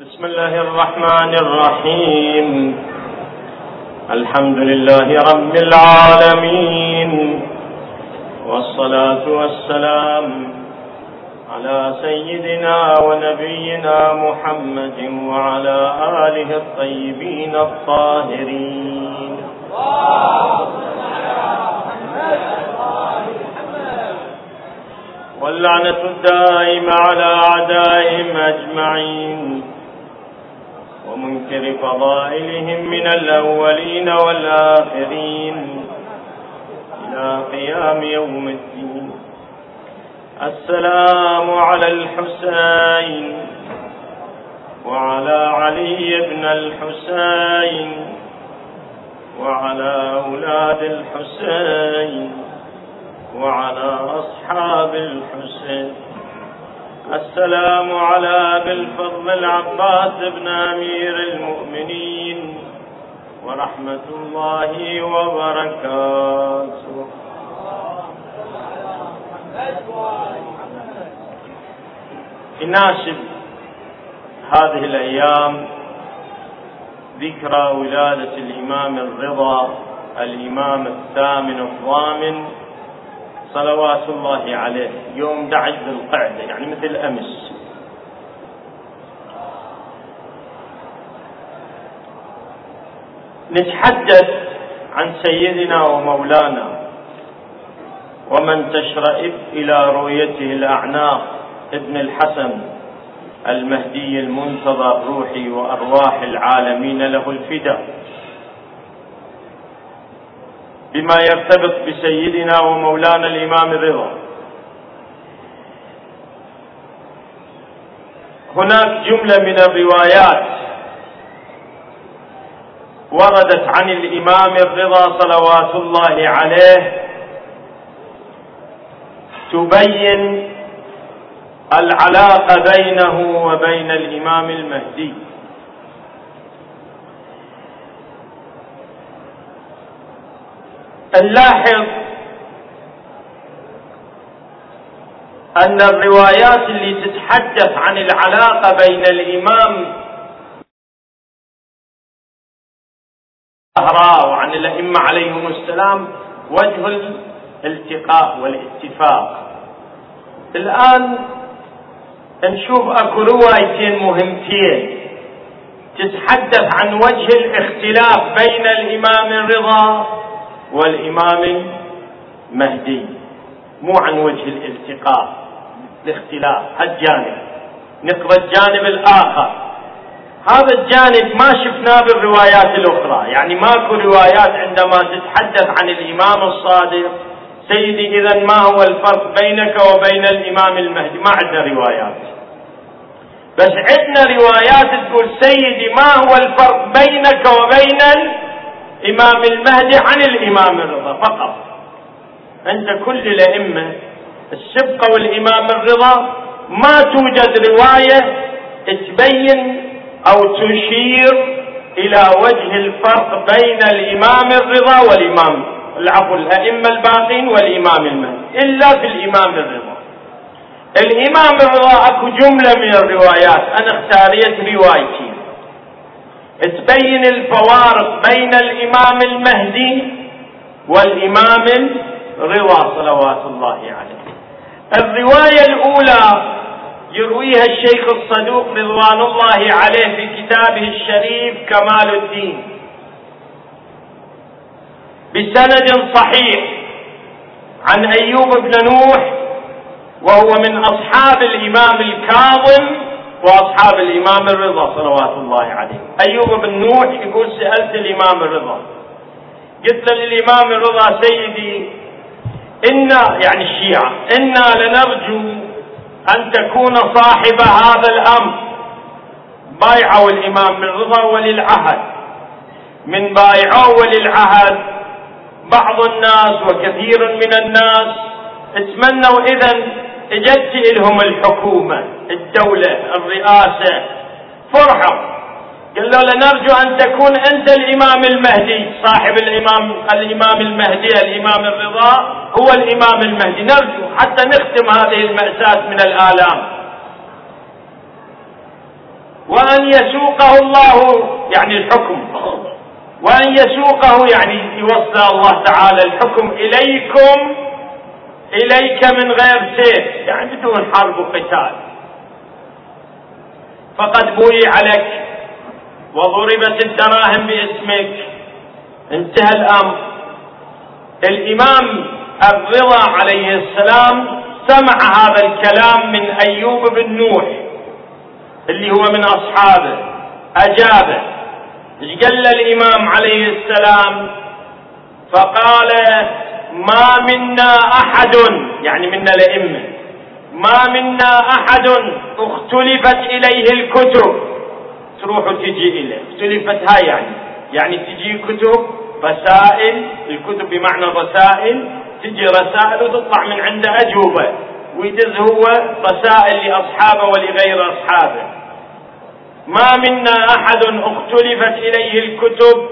بسم الله الرحمن الرحيم. الحمد لله رب العالمين. والصلاة والسلام على سيدنا ونبينا محمد وعلى آله الطيبين الطاهرين. واللعنة الدائمة على أعدائهم أجمعين. ومنكر فضائلهم من الأولين والآخرين إلى قيام يوم الدين. السلام على الحسين وعلى علي بن الحسين وعلى أولاد الحسين. وعلى أصحاب الحسين. السلام على أبي الفضل العباس بن أمير المؤمنين. ورحمة الله وبركاته. يناسب هذه الأيام ذكرى ولادة الإمام الرضا الإمام الثامن الضامن صلوات الله عليه يوم دعج ذي القعدة يعني مثل أمس نتحدث عن سيدنا ومولانا ومن تشرئب إلى رؤيته الأعناق ابن الحسن المهدي المنتظر روحي وأرواح العالمين له الفداء. بما يرتبط بسيدنا ومولانا الإمام الرضا. هناك جملة من الروايات وردت عن الإمام الرضا صلوات الله عليه تبين العلاقة بينه وبين الإمام المهدي. نلاحظ أن الروايات اللي تتحدث عن العلاقة بين الإمام الزهراء وعن الأئمة عليهم السلام وجه الالتقاء والاتفاق. الآن نشوف أكو روايتين مهمتين تتحدث عن وجه الاختلاف بين الإمام الرضا والإمام المهدي مو عن وجه الالتقاء الاختلاف هالجانب. نقرأ الجانب الآخر. هذا الجانب ما شفناه بالروايات الأخرى. يعني ماكو روايات عندما تتحدث عن الإمام الصادق سيدي إذا ما هو الفرق بينك وبين الإمام المهدي؟ ما عندنا روايات. بس عندنا روايات تقول سيدي ما هو الفرق بينك وبين الإمام المهدي عن الإمام الرضا فقط. عند كل الأئمة السبقة والإمام الرضا ما توجد رواية تبين أو تشير إلى وجه الفرق بين الإمام الرضا والإمام العفو الأئمة الباقين والإمام المهدي إلا في الإمام الرضا. الإمام الرضا أكو جملة من الروايات. أنا اختاريت روايتي. تبين الفوارق بين الإمام المهدي والإمام الرضا صلوات الله عليه. الرواية الأولى يرويها الشيخ الصدوق رضوان الله عليه في كتابه الشريف كمال الدين. بسند صحيح عن أيوب بن نوح وهو من أصحاب الإمام الكاظم وأصحاب الإمام الرضا صلوات الله عليه. أيوب بن نوح يقول سألت الإمام الرضا. قلت للإمام الرضا سيدي إنا يعني الشيعة إنا لنرجو أن تكون صاحب هذا الأمر. بايعوا الإمام الرضا وللعهد. من بايعوا وللعهد بعض الناس وكثير من الناس اتمنوا إذا اجت لهم الحكومة الدولة الرئاسة. فرحوا قال له لنرجو أن تكون أنت الإمام المهدي. صاحب الإمام الإمام المهدي الإمام الرضا هو الإمام المهدي. نرجو حتى نختم هذه المأساة من الآلام. وأن يسوقه الله يعني الحكم. وأن يسوقه يعني يوصل الله تعالى الحكم إليكم إليك من غير سيف يعني بدون حرب وقتال. فقد بوي عليك وضربت الدراهم باسمك. انتهى الأمر. الإمام الرضا عليه السلام سمع هذا الكلام من أيوب بن نوح اللي هو من أصحابه. أجابه. قال الإمام عليه السلام؟ فقال ما منا أحد يعني منا الأئمة ما منا أحد اختلفت إليه الكتب. تروح وتجي إليه اختلفت هاي يعني يعني تجي كتب رسائل الكتب بمعنى رسائل تجي رسائل وتطلع من عنده أجوبة ويدز هو رسائل لأصحابه ولغير أصحابه. ما منا أحد اختلفت إليه الكتب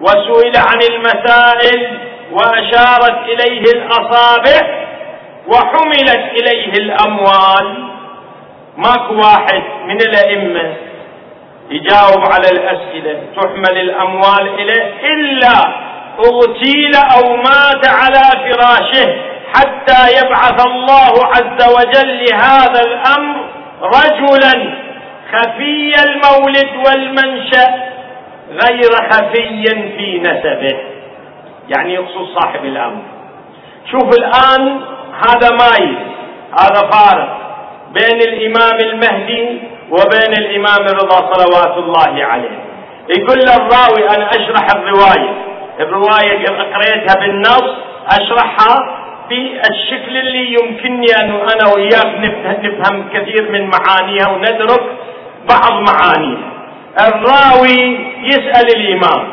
وسئل عن المسائل. وأشارت إليه الأصابع وحملت إليه الأموال. ماكو واحد من الأئمة يجاوب على الأسئلة تحمل الأموال إليه إلا أغتيل أو مات على فراشه حتى يبعث الله عز وجل لهذا الأمر رجلا خفي المولد والمنشأ غير خفي في نسبه. يعني يقصد صاحب الأمر. شوف الآن هذا مايز هذا فارق بين الإمام المهدي وبين الإمام الرضا صلوات الله عليه. يقول الراوي أنا أشرح الرواية. الرواية قريتها بالنص أشرحها في الشكل اللي يمكنني أن أنا وياك نفهم كثير من معانيها وندرك بعض معانيها. الراوي يسأل الإمام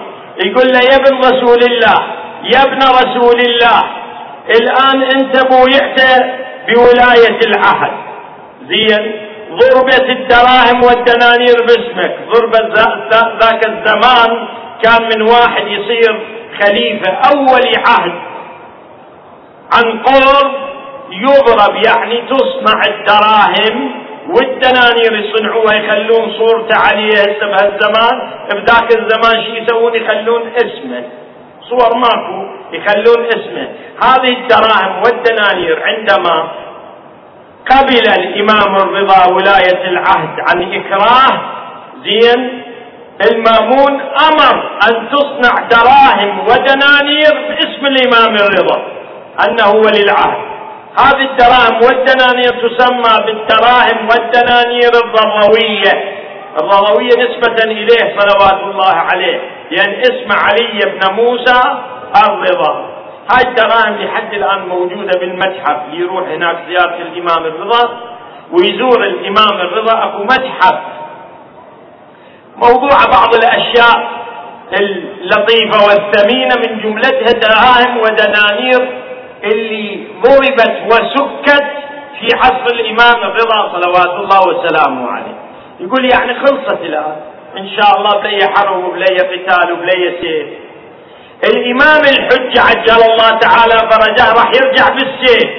يقول له يا ابن رسول الله يا ابن رسول الله الآن أنت بويعت بولاية العهد. زين ضربت الدراهم والدنانير باسمك. ضربت ذاك الزمان كان من واحد يصير خليفة أول عهد. عن قرب يضرب يعني تصنع الدراهم والدنانير يصنعوها يخلون صورته عليها هسه بهالزمان. بذاك الزمان شو يسوون؟ يخلون اسمه. صور ماكو يخلون اسمه. هذه الدراهم والدنانير عندما قبل الإمام الرضا ولاية العهد عن إكراه زين المامون أمر أن تصنع دراهم ودنانير باسم الإمام الرضا أنه ولي العهد. هذه الدراهم والدنانير تسمى بالدراهم والدنانير الضروية الضروية نسبة إليه صلوات الله عليه. لأن اسم علي بن موسى الرضا. هاي الدراهم لحد الآن موجودة بالمتحف يروح هناك زيارة الإمام الرضا ويزور الإمام الرضا أكو متحف. موضوع بعض الأشياء اللطيفة والثمينة من جملتها دراهم ودنانير اللي ضربت وسكت في عصر الإمام الرضا صلوات الله وسلامه عليه. يقول يعني خلصت الآن إن شاء الله بلي حرب وبلي قتال وبلي سيف الإمام الحجة عجل الله تعالى فرجه راح يرجع بالسيف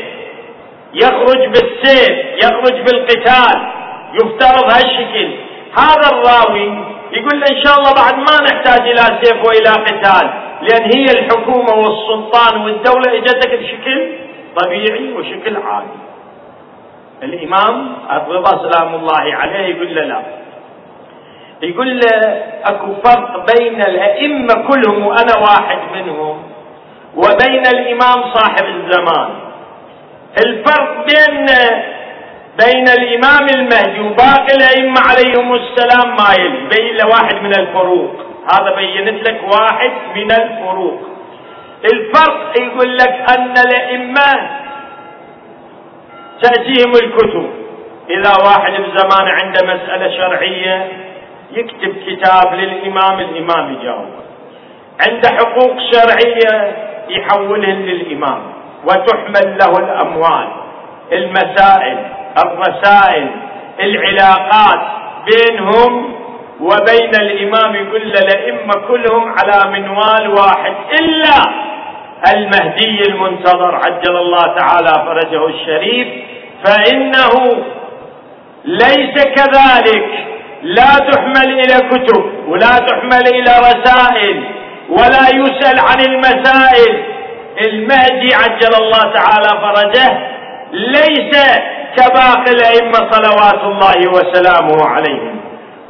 يخرج بالسيف يخرج بالقتال. يفترض هالشكل. هذا الراوي يقول إن شاء الله بعد ما نحتاج إلى سيف وإلى قتال. لأن هي الحكومة والسلطان والدولة إجتك بشكل طبيعي وشكل عادي. الإمام الرضا سلام الله عليه يقول له لا يقول له اكو فرق بين الائمه كلهم وأنا واحد منهم وبين الامام صاحب الزمان الفرق بين بين الامام المهدي وباقي الائمه عليهم السلام ما يلي بين واحد من الفروق هذا بينت لك واحد من الفروق الفرق يقول لك ان الائمه تاتيهم الكتب اذا واحد بزمان عنده مسألة شرعية يكتب كتاب للإمام الإمام يجاوب. عنده حقوق شرعية يحولهن للإمام. وتحمل له الأموال المسائل الرسائل العلاقات بينهم. وبين الإمام يقول الأئمة كلهم على منوال واحد. إلا المهدي المنتظر عجل الله تعالى فرجه الشريف فإنه ليس كذلك. لا تحمل إلى كتب ولا تحمل إلى رسائل ولا يسأل عن المسائل. المهدي عجل الله تعالى فرجه ليس كباقي الأئمة صلوات الله وسلامه عليهم.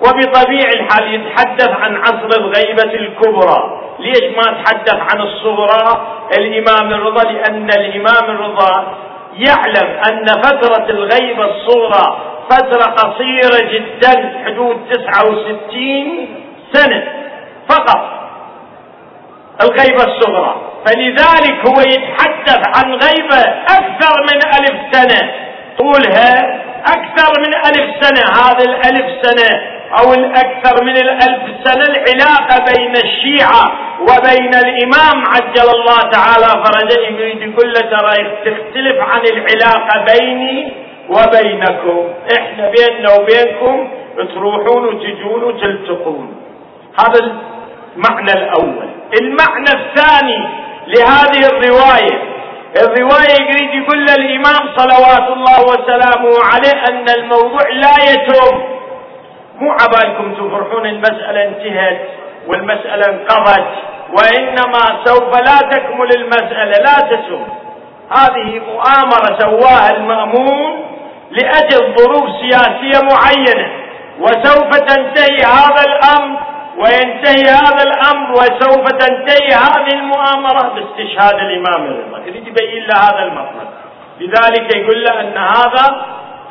وبطبيع الحال يتحدث عن عصر الغيبة الكبرى. ليش ما تحدث عن الصغرى؟ الإمام الرضا لأن الإمام الرضا يعلم أن فترة الغيبة الصغرى فترة قصيرة جدا حدود 69 سنة فقط. الغيبة الصغرى. فلذلك هو يتحدث عن غيبة أكثر من ألف سنة. طولها أكثر من ألف سنة هذا الألف سنة. أو الأكثر من الألف سنة العلاقة بين الشيعة وبين الإمام عجل الله تعالى فرجه يريد له ترى تختلف عن العلاقة بيني وبينكم. إحنا بيننا وبينكم تروحون وتجون وتلتقون. هذا المعنى الأول. المعنى الثاني لهذه الرواية. الرواية يريد يقول للإمام صلوات الله وسلامه عليه أن الموضوع لا يتم مو عبالكم تفرحون المسألة انتهت والمسألة انقضت وإنما سوف لا تكمل المسألة لا تتم هذه مؤامرة سواها المأمون لأجل ظروف سياسية معينة وسوف تنتهي هذا الأمر وينتهي هذا الأمر وسوف تنتهي هذه المؤامرة باستشهاد الإمام الرضا يريد يبين له هذا المطلب. لذلك يقول له ان هذا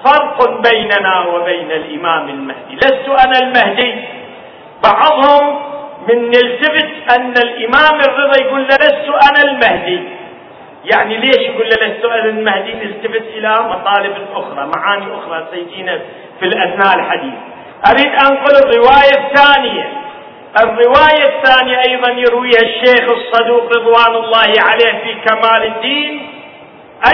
فرق بيننا وبين الإمام المهدي. لست أنا المهدي. بعضهم من يلتفت أن الإمام الرضا يقول له لست أنا المهدي. يعني ليش يقول له لست أنا المهدي؟ نلتفت إلى مطالب أخرى معاني أخرى سيجينا في الأثناء الحديث. أريد انقل الرواية الثانية. الرواية الثانية أيضا يرويها الشيخ الصدوق رضوان الله عليه في كمال الدين.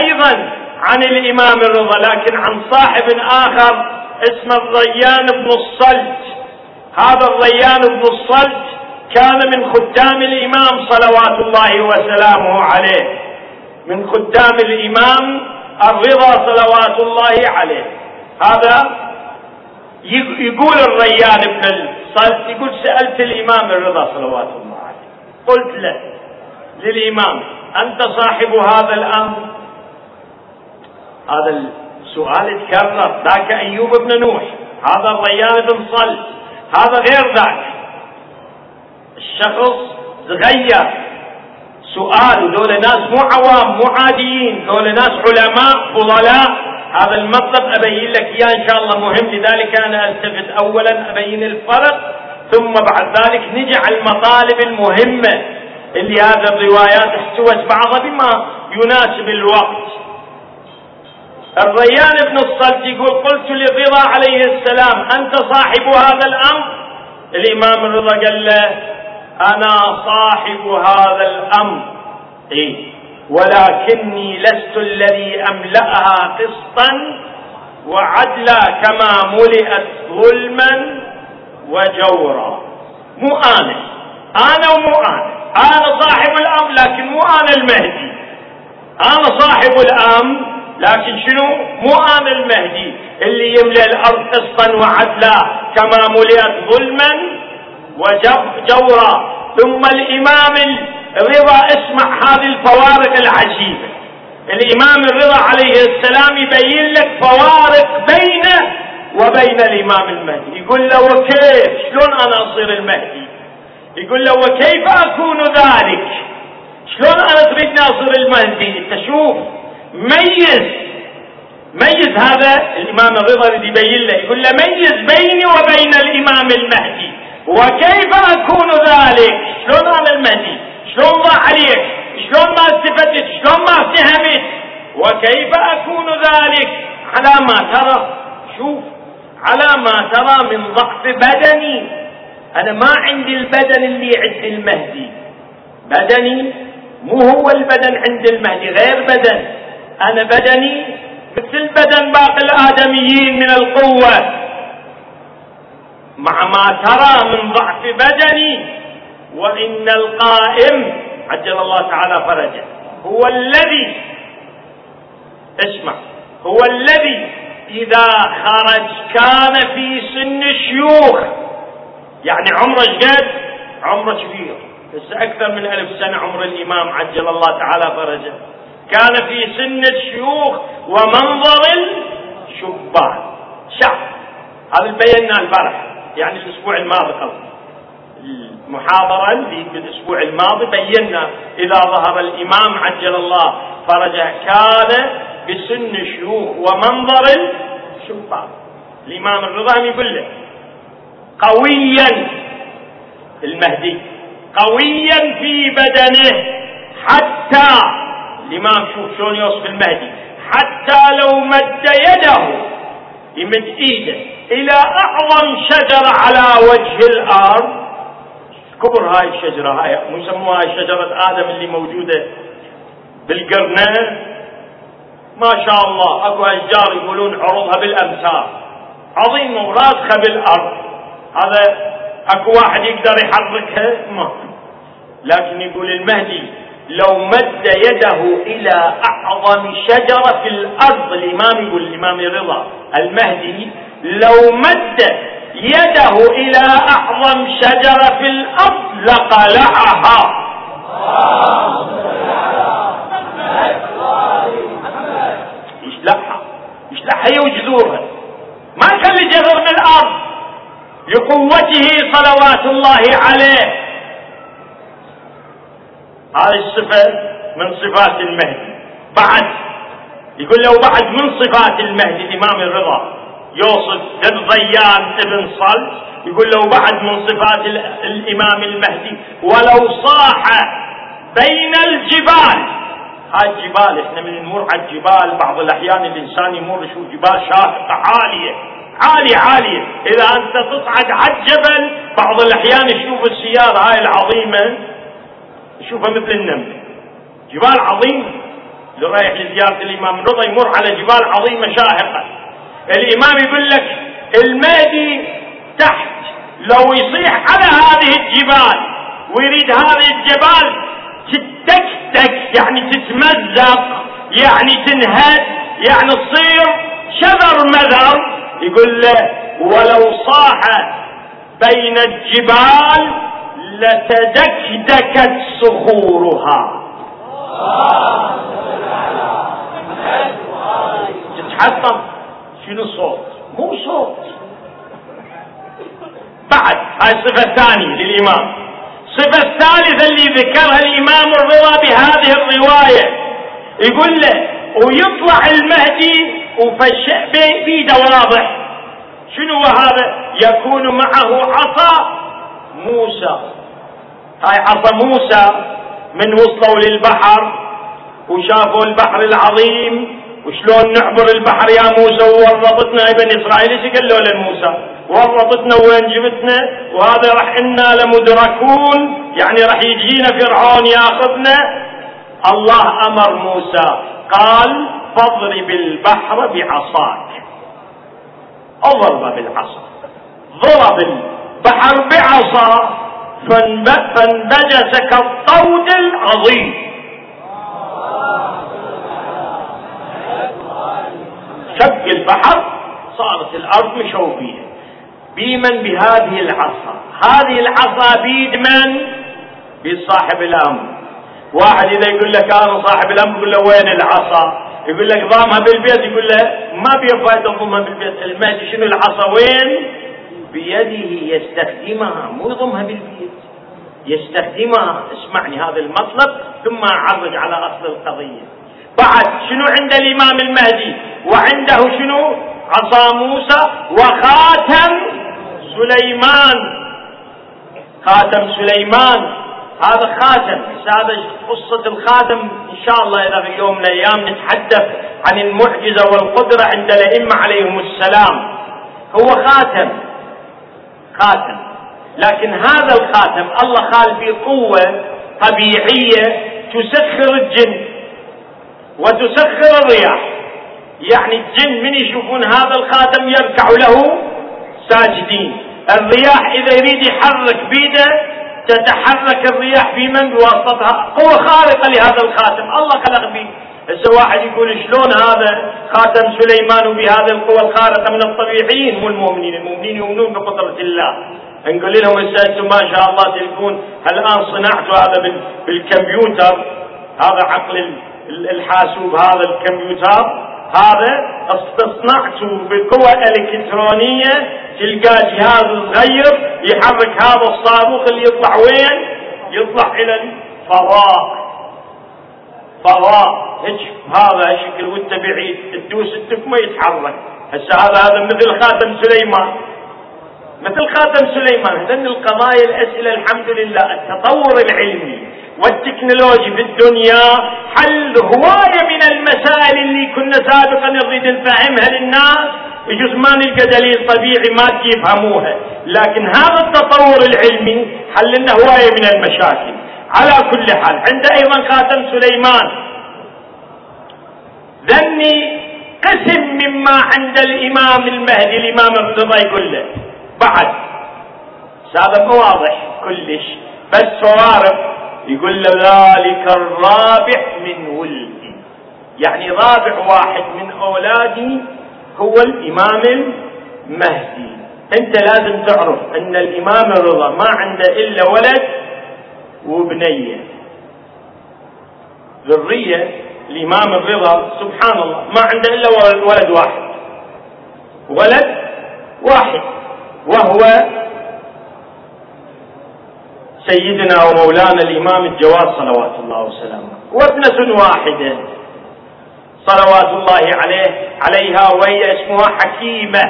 أيضا عن الإمام الرضا لكن عن صاحب آخر اسمه الريان بن الصلت. هذا الريان بن الصلت كان من خدام الإمام صلوات الله وسلامه عليه. من خدام الإمام الرضا صلوات الله عليه. هذا يقول الريان بن الصلت يقول سألت الإمام الرضا صلوات الله عليه. قلت له للإمام أنت صاحب هذا الأمر؟ هذا السؤال تكرر ذاك أيوب بن نوح. هذا الريان بن صلت هذا غير ذاك. الشخص تغير. سؤال ودول ناس مو عوام مو عاديين. دول ناس علماء فضلاء. هذا المطلب أبين لك إياه إن شاء الله مهم. لذلك أنا ألتفت أولا أبين الفرق. ثم بعد ذلك نجي على المطالب المهمة اللي هذه الروايات احتوت بعضها بما يناسب الوقت. الريان بن الصلت يقول قلت للرضا عليه السلام أنت صاحب هذا الأمر؟ الإمام الرضا قال له أنا صاحب هذا الأمر. إيه. ولكني لست الذي أملأها قسطا وعدلا كما ملئت ظلما وجورا. مو أنا. أنا ومو أنا. أنا صاحب الأمر لكن مو أنا المهدي. أنا صاحب الأمر. لكن شنو؟ مو أنا المهدي اللي يملأ الأرض قسطا وعدلا كما ملئت ظلما وجورا ثم الإمام الرضا اسمع هذه الفوارق العجيبة. الإمام الرضا عليه السلام يبين لك فوارق بينه وبين الإمام المهدي. يقول له وكيف؟ شلون أنا أصير المهدي؟ يقول له وكيف أكون ذلك؟ شلون أنا تريدني أصير المهدي؟ أنت شوف ميز. ميز هذا الإمام الرضا يبين له يقول له ميز بيني وبين الإمام المهدي. وكيف أكون ذلك؟ شلون أنا المهدي؟ شلون ضاع عليك؟ شلون ما استفدت شلون ما فهمت؟ وكيف أكون ذلك؟ على ما ترى. شوف على ما ترى من ضعف بدني. أنا ما عندي البدن اللي عند المهدي. بدني مو هو البدن عند المهدي غير بدن. أنا بدني مثل بدن باقي الآدميين من القوة. مع ما ترى من ضعف بدني وإن القائم عجل الله تعالى فرجه هو الذي اسمع هو الذي إذا خرج كان في سن الشيوخ. يعني عمره قد؟ عمره كبير. بس أكثر من ألف سنة عمر الإمام عجل الله تعالى فرجه. كان في سن الشيوخ ومنظر الشبان. شعب. هذا بينا البارح يعني الأسبوع الماضي قصدي المحاضرة اللي بالأسبوع الماضي بينا إذا ظهر الإمام عجل الله فرجه كان بسن شيوخ ومنظر الشبان. الإمام الرضا يقول له قويا المهدي قويا في بدنه حتى الإمام شوف شلون يوصف المهدي حتى لو مد يده يمد إيده إلى أعظم شجرة على وجه الأرض. كبر هاي الشجرة هاي مو يسموها شجرة آدم اللي موجودة بالقرنة ما شاء الله أكو أشجار يقولون عروضها بالأمثال. عظيمة وراسخة بالأرض. هذا أكو واحد يقدر يحركها؟ ما. لكن يقول المهدي لو مد يده إلى أعظم شجرة في الأرض الإمام يقول الإمام رضا المهدي لو مد يده إلى أعظم شجرة في الأرض لقلعها. يشلحها هي وجذورها. ما يخلي جذر من الأرض لقوته صلوات الله عليه. هذه الصفة من صفات المهدي. بعد يقول لو بعد من صفات المهدي الإمام الرضا يوصف ابن ضيان ابن صلت يقول لو بعد من صفات الإمام المهدي ولو صاح بين الجبال. هاي الجبال إحنا من نمر على الجبال بعض الأحيان الإنسان يمر يشوف جبال شاهقة عالية عالية عالية. إذا أنت تصعد على الجبل بعض الأحيان تشوف السيارة هاي العظيمة يشوفها مثل النمل. جبال عظيمة اللي رايح لزيارة الإمام. رضا يمر على جبال عظيمة شاهقة الإمام يقول لك المهدي تحت لو يصيح على هذه الجبال ويريد هذه الجبال تتكتك يعني تتمزق يعني تنهد يعني تصير شذر مذر يقول له ولو صاح بين الجبال لتدكدكت صخورها تتحطم. شنو صوت مو صوت. بعد هاي الصفة الثانية للإمام. الصفة الثالثة اللي ذكرها الإمام الرضا بهذه الرواية. يقول له ويطلع المهدي وفش بيده واضح شنو هذا؟ يكون معه عصا موسى. هاي عصا موسى من وصلوا للبحر وشافوا البحر العظيم. وشلون نعبر البحر يا موسى؟ وورطتنا يا بني إسرائيل. إيش قالوا لموسى؟ ورطتنا وين جبتنا؟ وهذا راح إنا لمدركون. يعني راح يجينا فرعون ياخذنا. الله أمر موسى. قال فاضرب البحر بعصاك. اضرب بالعصا. ضرب البحر بعصا. فانبجس كالطود العظيم. شق البحر صارت الأرض مشوبية. بمن بهذه العصا. هذه العصا بيد من بيد صاحب الأمر. واحد إذا يقول لك أنا صاحب الأمر يقول له وين العصا؟ يقول لك ضامها بالبيت يقول له ما في فائده ضمها بالبيت المهدي شنو العصا وين؟ بيده يستخدمها مو يضمها بالبيت يستخدمها اسمعني هذا المطلب ثم اعرج على أصل القضية. بعد شنو عند الإمام المهدي؟ وعنده شنو؟ عصا موسى وخاتم سليمان. خاتم سليمان. هذا خاتم هذا قصة الخاتم إن شاء الله إذا في يوم من الأيام نتحدث عن المعجزة والقدرة عند الأئمة عليهم السلام. هو خاتم. خاتم لكن هذا الخاتم الله خال فيه قوة طبيعية تسخر الجن وتسخر الرياح. يعني الجن من يشوفون هذا الخاتم يركع له ساجدين. الرياح إذا يريد يحرك بيده تتحرك الرياح في من بواسطتها قوة خارقة لهذا الخاتم. الله خلق به هسه واحد يقول شلون هذا خاتم سليمان وبهذه القوى الخارقة من الطبيعيين؟ مو المؤمنين، المؤمنين يؤمنون بقدرة الله. نقول لهم هسه أنتم ما شاء الله تلقون الان صنعتوا هذا بالكمبيوتر. هذا عقل الحاسوب هذا الكمبيوتر. هذا استصنعته بقوى إلكترونية تلقى جهاز صغير يحرك هذا الصاروخ اللي يطلع وين؟ يطلع إلى الفضاء. هيك هذا شكل وانت بعيد تدوس التكمه يتحرك. هسه هذا هذا مثل خاتم سليمان. مثل خاتم سليمان. هذن القضايا الأسئلة الحمد لله. التطور العلمي والتكنولوجي في الدنيا حل هواية من المسائل اللي كنا سابقا نريد نفهمها للناس. يجوز ما نلقى دليل طبيعي مادي يفهموها لكن هذا التطور العلمي حل لنا هواية من المشاكل. على كل حال. عند أيضا خاتم سليمان. ذني قسم مما عند الإمام المهدي. الإمام الرضا يقول له. بعد. هذا مو واضح كلش. بس فوارق يقول له ذلك الرابع من ولدي. يعني رابع واحد من أولادي هو الإمام المهدي. أنت لازم تعرف أن الإمام الرضا ما عنده إلا ولد وبنيه ذرية الإمام الرضا سبحان الله ما عنده إلا ولد واحد. ولد واحد وهو سيدنا ومولانا الإمام الجواد صلوات الله وسلامه. وابنة واحدة. صلوات الله عليه عليها وهي اسمها حكيمة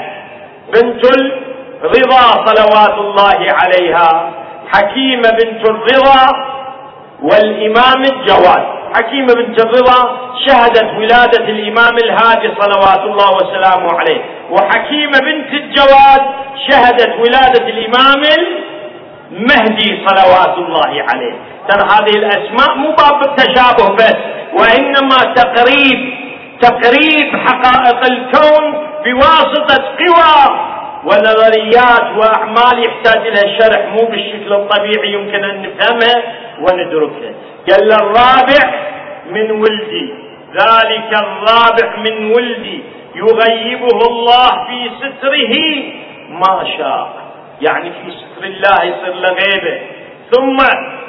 بنت الرضا صلوات الله عليها. حكيمه بنت الرضا والإمام الجواد. حكيمه بنت الرضا شهدت ولادة الإمام الهادي صلوات الله وسلامه عليه. وحكيمه بنت الجواد شهدت ولادة الإمام المهدي صلوات الله عليه. ترى هذه الأسماء مو باب التشابه بس وإنما تقريب تقريب حقائق الكون بواسطة قوى ونظريات وأعمال يحتاج إلى شرح مو بالشكل الطبيعي يمكن أن نفهمها وندركها قال الرابع من ولدي. ذلك الرابع من ولدي. يغيبه الله في ستره ما شاء. يعني في ستر الله يصير له غيبة. ثم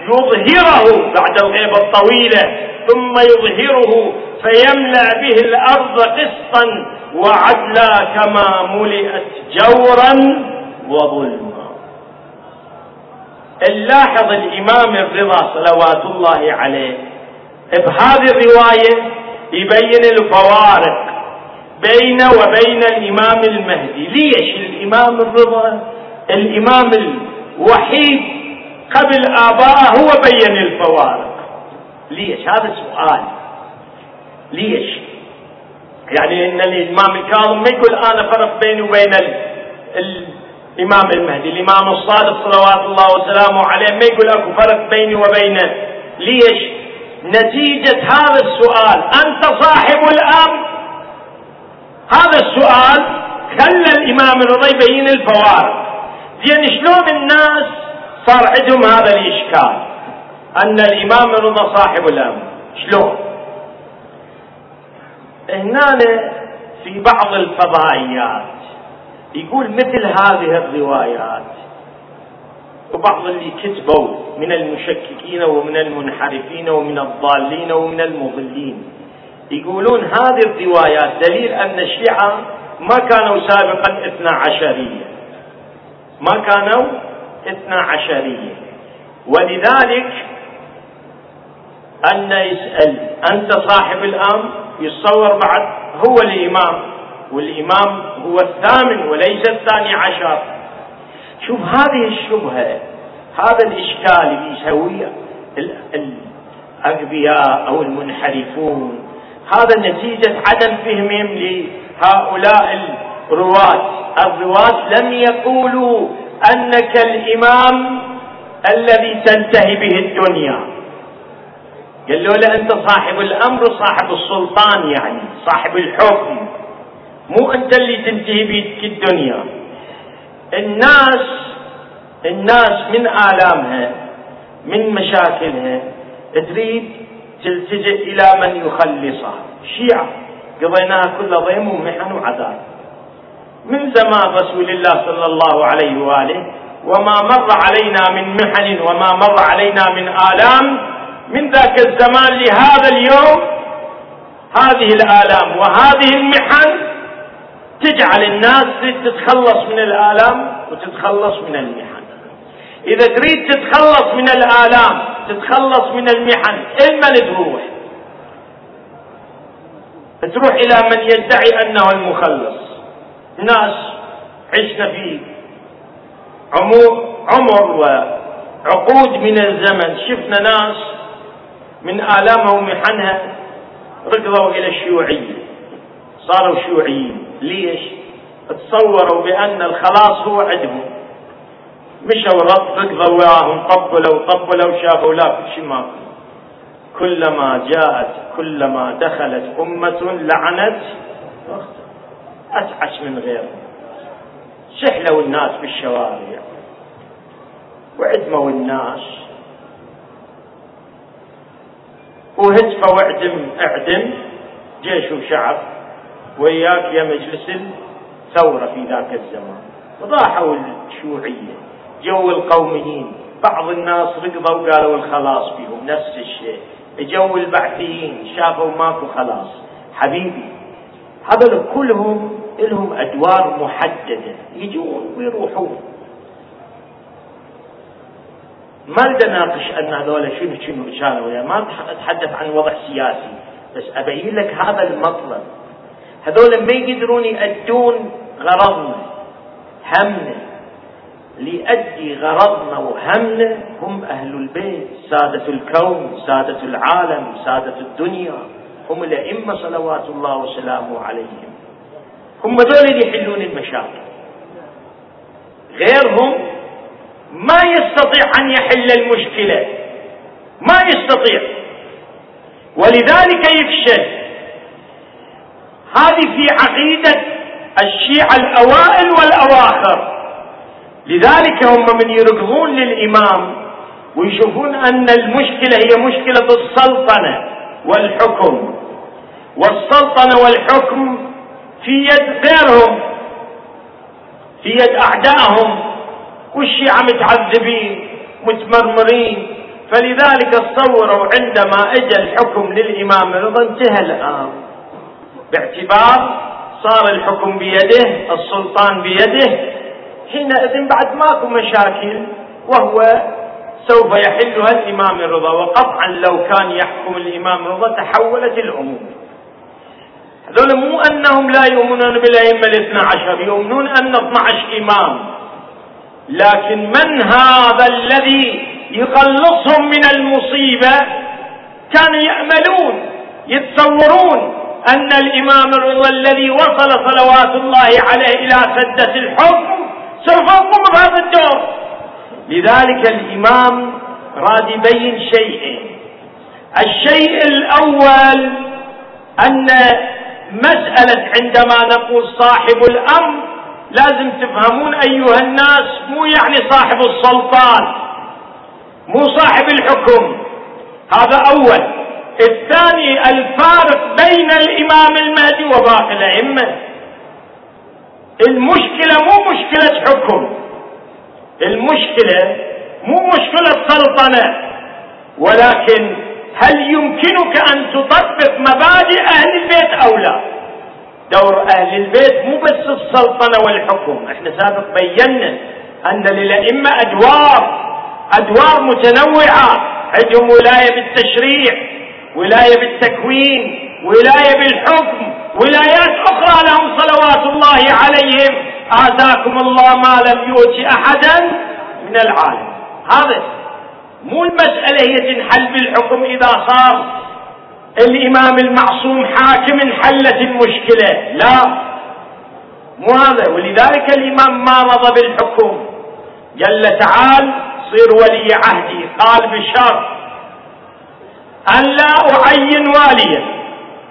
يظهره بعد الغيبة الطويلة. ثم يظهره فيملأ به الأرض قسطا. وعدلا كما ملئت جورا وظلما. نلاحظ الإمام الرضا صلوات الله عليه بهذه الرواية يبين الفوارق بين وبين الإمام المهدي. ليش الإمام الرضا؟ الإمام الوحيد قبل آبائه هو بين الفوارق. ليش؟ هذا سؤال. ليش؟ يعني ان الامام الكاظم ما يقول أنا فرق بيني وبين الإمام المهدي الإمام الصادق صلوات الله وسلامه عليه ما يقول أكو فرق بيني وبينه ليش؟ نتيجة هذا السؤال. أنت صاحب الامر هذا السؤال خلى الإمام الرضا يبين الفوارق. زين شلون الناس صار عندهم هذا الإشكال؟ أن الإمام الرضا صاحب الامر شلون؟ هنا في بعض الفضائيات يقول مثل هذه الروايات. وبعض اللي كتبوا من المشككين ومن المنحرفين ومن الضالين ومن المضلين يقولون هذه الروايات دليل أن الشيعة ما كانوا سابقا اثنا عشرية. ما كانوا اثنا عشرية. ولذلك أن يسأل أنت صاحب الأمر؟ يتصور بعد هو الإمام والإمام هو الثامن وليس الثاني عشر. شوف هذه الشبهة هذا الإشكال اللي يسويه الأغبياء أو المنحرفون. هذا نتيجة عدم فهمهم لهؤلاء الرواة. الرواة لم يقولوا أنك الإمام الذي تنتهي به الدنيا. قال له أنت صاحب الأمر صاحب السلطان يعني صاحب الحكم. مو أنت اللي تنتهي بيدك الدنيا. الناس الناس من آلامها من مشاكلها تريد تلتجئ إلى من يخلصها. الشيعة قضيناها كل ضيم ومحن وعذاب. من زمان رسول الله صلى الله عليه وآله وما مر علينا من محن وما مر علينا من آلام من ذاك الزمان لهذا اليوم هذه الآلام وهذه المحن تجعل الناس تتخلص من الآلام وتتخلص من المحن. إذا تريد تتخلص من الآلام تتخلص من المحن لمن تروح؟ تروح إلى من يدعي أنه المخلص. ناس عشنا في عمر وعقود من الزمن. شفنا ناس من آلامها ومحنها ركضوا إلى الشيوعية صاروا شيوعيين. ليش؟ تصوروا بأن الخلاص هو عندهم مشوا ركضوا وياهم طبلوا طبلوا شافوا لا كل شيء ما كلما جاءت كلما دخلت أمة لعنت. أتعس من غيرهم سحلوا الناس بالشوارع. وعدموا الناس. وهتفوا اعدم أعدم جيش وشعب وياك يا مجلس الثورة في ذاك الزمان. وضاحوا الشيوعية جو القوميين بعض الناس رقضوا وقالوا الخلاص بهم نفس الشيء. جو البعثيين شافوا ماكو خلاص. حبيبي هذول كلهم لهم أدوار محددة يجون ويروحون. ما أريد أناقش أن هذول شنو شنو كانوا يعني. ما أتحدث عن وضع سياسي. بس أبين لك هذا المطلب. هذول ما يقدرون يأدون غرضنا. همنا. ليؤدي غرضنا وهمنا هم أهل البيت. سادة الكون سادة العالم سادة الدنيا. هم الأئمة صلوات الله وسلامه عليهم. هم ذول اللي يحلون المشاكل. غيرهم ما يستطيع أن يحل المشكلة. ما يستطيع. ولذلك يفشل. هذه في عقيدة الشيعة الأوائل والأواخر. لذلك هم من يركضون للإمام ويشوفون أن المشكلة هي مشكلة السلطنة والحكم. والسلطنة والحكم في يد غيرهم في يد أعدائهم. والشيعة متعذبين متمرمرين. فلذلك تصوروا عندما اجى الحكم للإمام رضا انتهى الامر باعتبار صار الحكم بيده السلطان بيده. حينئذ بعد ماكو مشاكل وهو سوف يحلها الإمام الرضا وقطعا لو كان يحكم الإمام الرضا تحولت الأمور. هذول مو أنهم لا يؤمنون بالأئمة الاثنى عشر يؤمنون أن 12 إمام. لكن من هذا الذي يخلصهم من المصيبة كانوا يأملون يتصورون أن الإمام الرضا الذي وصل صلوات الله عليه إلى سدة الحكم سوف يقوم بهذا الدور. لذلك الإمام راد يبين شيئين الشيء الأول أن مسألة عندما نقول صاحب الأمر لازم تفهمون أيها الناس مو يعني صاحب السلطان مو صاحب الحكم. هذا أول. الثاني الفارق بين الإمام المهدي وباقي الأئمة. المشكلة مو مشكلة حكم. المشكلة مو مشكلة سلطنة. ولكن هل يمكنك أن تطبق مبادئ أهل البيت أو لا؟ دور أهل البيت مو بس السلطنة والحكم. إحنا سابق بينا أن للأئمة أدوار أدوار متنوعة. عندهم ولاية بالتشريع ولاية بالتكوين ولاية بالحكم ولايات أخرى لهم صلوات الله عليهم. آتاكم الله ما لم يؤت أحدا من العالم. هذا مو المسألة هي تنحل بالحكم إذا صار. الإمام المعصوم حاكم انحلت المشكلة. لا. مو هذا. ولذلك الإمام ما رضى بالحكم. جل تعال صير ولي عهدي. قال بشرط أن لا أعين واليا.